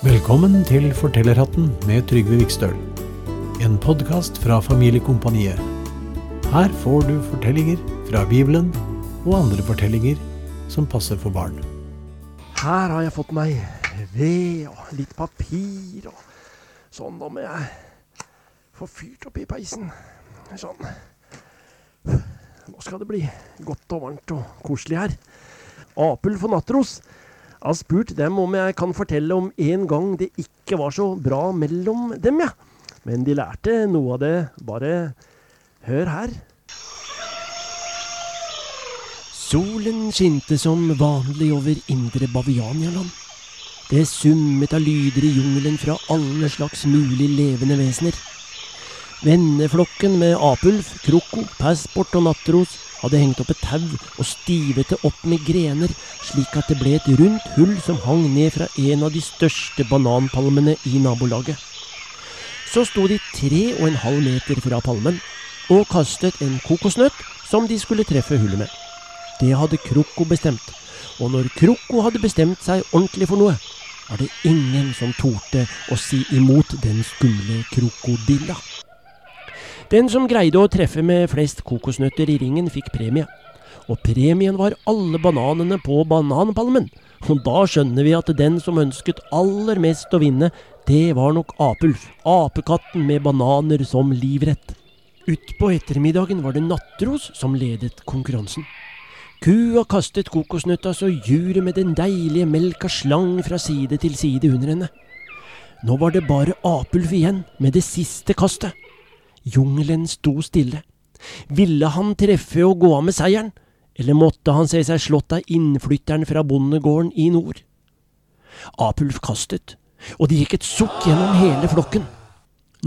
Velkommen til Fortellerhatten med Trygve Vikstøl. En podkast fra Familiekompaniet. Her får du fortellinger fra Bibelen og andre fortellinger som passer for barn. Her har jeg fått meg ved og litt papir og sånn. Da må jeg få fyrt opp i peisen. Sånn. Nå skal det bli godt og varmt og koselig her. Apel for og Natros har spurt dem om jeg kan fortelle om en gang det ikke var så bra mellom dem, ja. Men de lærte noe av det. Bare hør her. Solen skinte som vanlig over indre Bavianialand. Det summet av lyder i jungelen fra alle slags mulig levende vesener. Venneflokken med apulf, kroko, passport og nattros hadde hengt opp et tau og stivet det opp med grener, slik at det ble et rundt hull som hang ned fra en av de største bananpalmene i nabolaget. Så sto de tre og en halv meter fra palmen og kastet en kokosnøtt som de skulle treffe hullet med. Det hadde Kroko bestemt, og når Kroko hadde bestemt seg ordentlig for noe, var det ingen som torde å si imot den skumle krokodilla. Den som greide å treffe med flest kokosnøtter i ringen, fikk premie. Og premien var alle bananene på bananpalmen. Og da skjønner vi at den som ønsket aller mest å vinne, det var nok Apulf, apekatten med bananer som livrett. Utpå ettermiddagen var det Nattros som ledet konkurransen. Kua kastet kokosnøtta så juret med den deilige melka slang fra side til side under henne. Nå var det bare Apulf igjen med det siste kastet. Jungelen sto stille. Ville han treffe og gå av med seieren, eller måtte han se seg slått av innflytteren fra bondegården i nord? Apulf kastet, og det gikk et sukk gjennom hele flokken.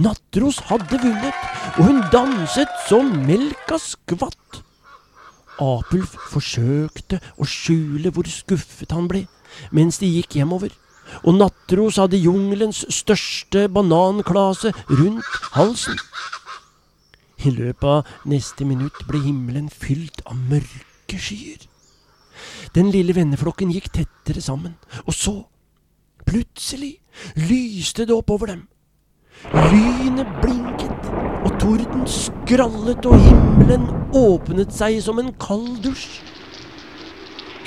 Nattros hadde vunnet, og hun danset så melka skvatt. Apulf forsøkte å skjule hvor skuffet han ble, mens de gikk hjemover, og Nattros hadde jungelens største bananklase rundt halsen. I løpet av neste minutt ble himmelen fylt av mørke skyer. Den lille venneflokken gikk tettere sammen, og så, plutselig, lyste det opp over dem. Lynet blinket, og torden skrallet, og himmelen åpnet seg som en kald dusj.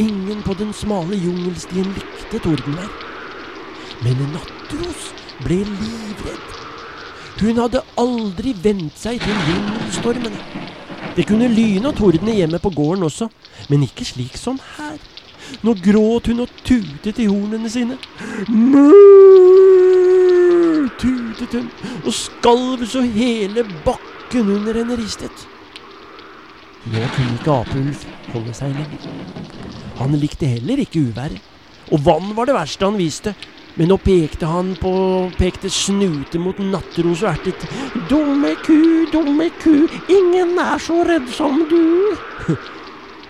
Ingen på den smale jungelstien likte tordenvær, men Nattros ble livredd. Hun hadde aldri vent seg til vindstormene. Det kunne lyne og tordne hjemme på gården også, men ikke slik som her. Nå gråt hun og tutet i hornene sine. Mø, tutet hun, og skalv så hele bakken under henne ristet. Nå kunne ikke Apulf holde seg lenger. Han likte heller ikke uværet, og vann var det verste han viste. Men nå pekte han på pekte snute mot Nattros og ertet. Dumme ku, dumme ku, ingen er så redd som du.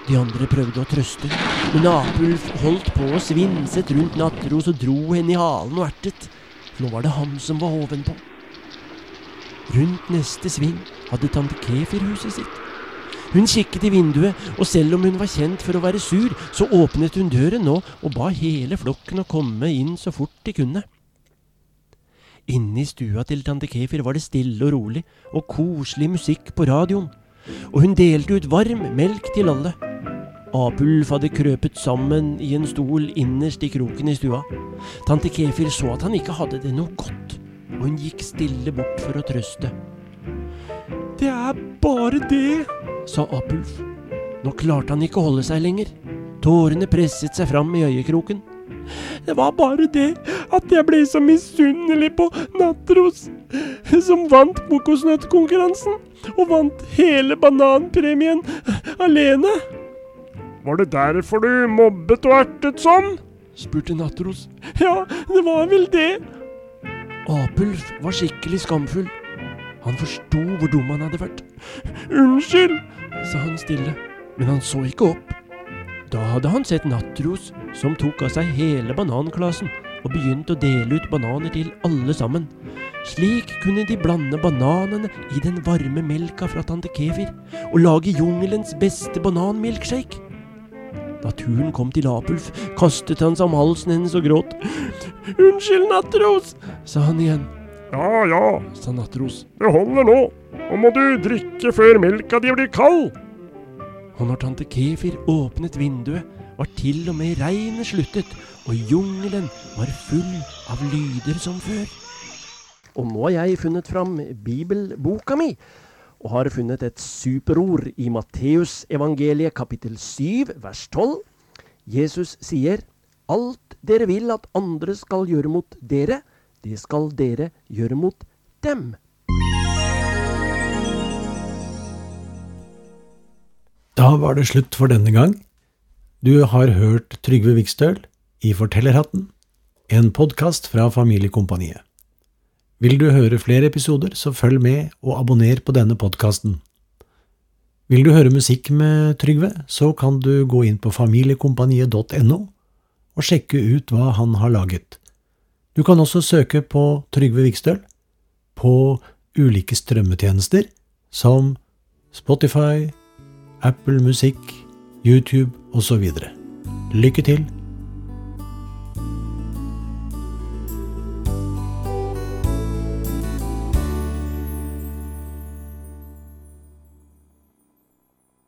De andre prøvde å trøste, men Apulf holdt på og svinset rundt Nattros og dro henne i halen og ertet. Nå var det han som var ovenpå. Rundt neste sving hadde tante Kefir huset sitt. Hun kikket i vinduet, og selv om hun var kjent for å være sur, så åpnet hun døren nå og ba hele flokken å komme inn så fort de kunne. Inne i stua til tante Kefir var det stille og rolig, og koselig musikk på radioen, og hun delte ut varm melk til alle. Apulf hadde krøpet sammen i en stol innerst i kroken i stua. Tante Kefir så at han ikke hadde det noe godt, og hun gikk stille bort for å trøste. Det er bare det, sa Apulf. Nå klarte han ikke å holde seg lenger. Tårene presset seg fram i øyekroken. Det var bare det at jeg ble så misunnelig på Natros, som vant kokosnøttkonkurransen, og vant hele bananpremien alene. Var det derfor du mobbet og ertet sånn? spurte Natros. Ja, det var vel det. Apulf var skikkelig skamfull. Han forsto hvor dum han hadde vært. Unnskyld, sa han stille, men han så ikke opp. Da hadde han sett Nattros, som tok av seg hele bananklasen og begynte å dele ut bananer til alle sammen. Slik kunne de blande bananene i den varme melka fra tante Kefir og lage jungelens beste bananmilkshake. Da turen kom til Apulf, kastet han seg om halsen hennes og gråt. Unnskyld, Nattros, sa han igjen. Ja ja, sa Nattros. det holder nå. Nå må du drikke før melka di blir kald. Og når tante Kefir åpnet vinduet, var til og med regnet sluttet, og jungelen var full av lyder som før. Og nå har jeg funnet fram bibelboka mi, og har funnet et superord i Matteusevangeliet kapittel 7 vers 12. Jesus sier, Alt dere vil at andre skal gjøre mot dere, det skal dere gjøre mot dem. Da var det slutt for denne gang. Du har hørt Trygve Vikstøl i Fortellerhatten, en podkast fra Familiekompaniet. Vil du høre flere episoder, så følg med og abonner på denne podkasten. Vil du høre musikk med Trygve, så kan du gå inn på familiekompaniet.no og sjekke ut hva han har laget. Du kan også søke på Trygve Vikstøl på ulike strømmetjenester som Spotify, Apple Musikk, YouTube osv. Lykke til!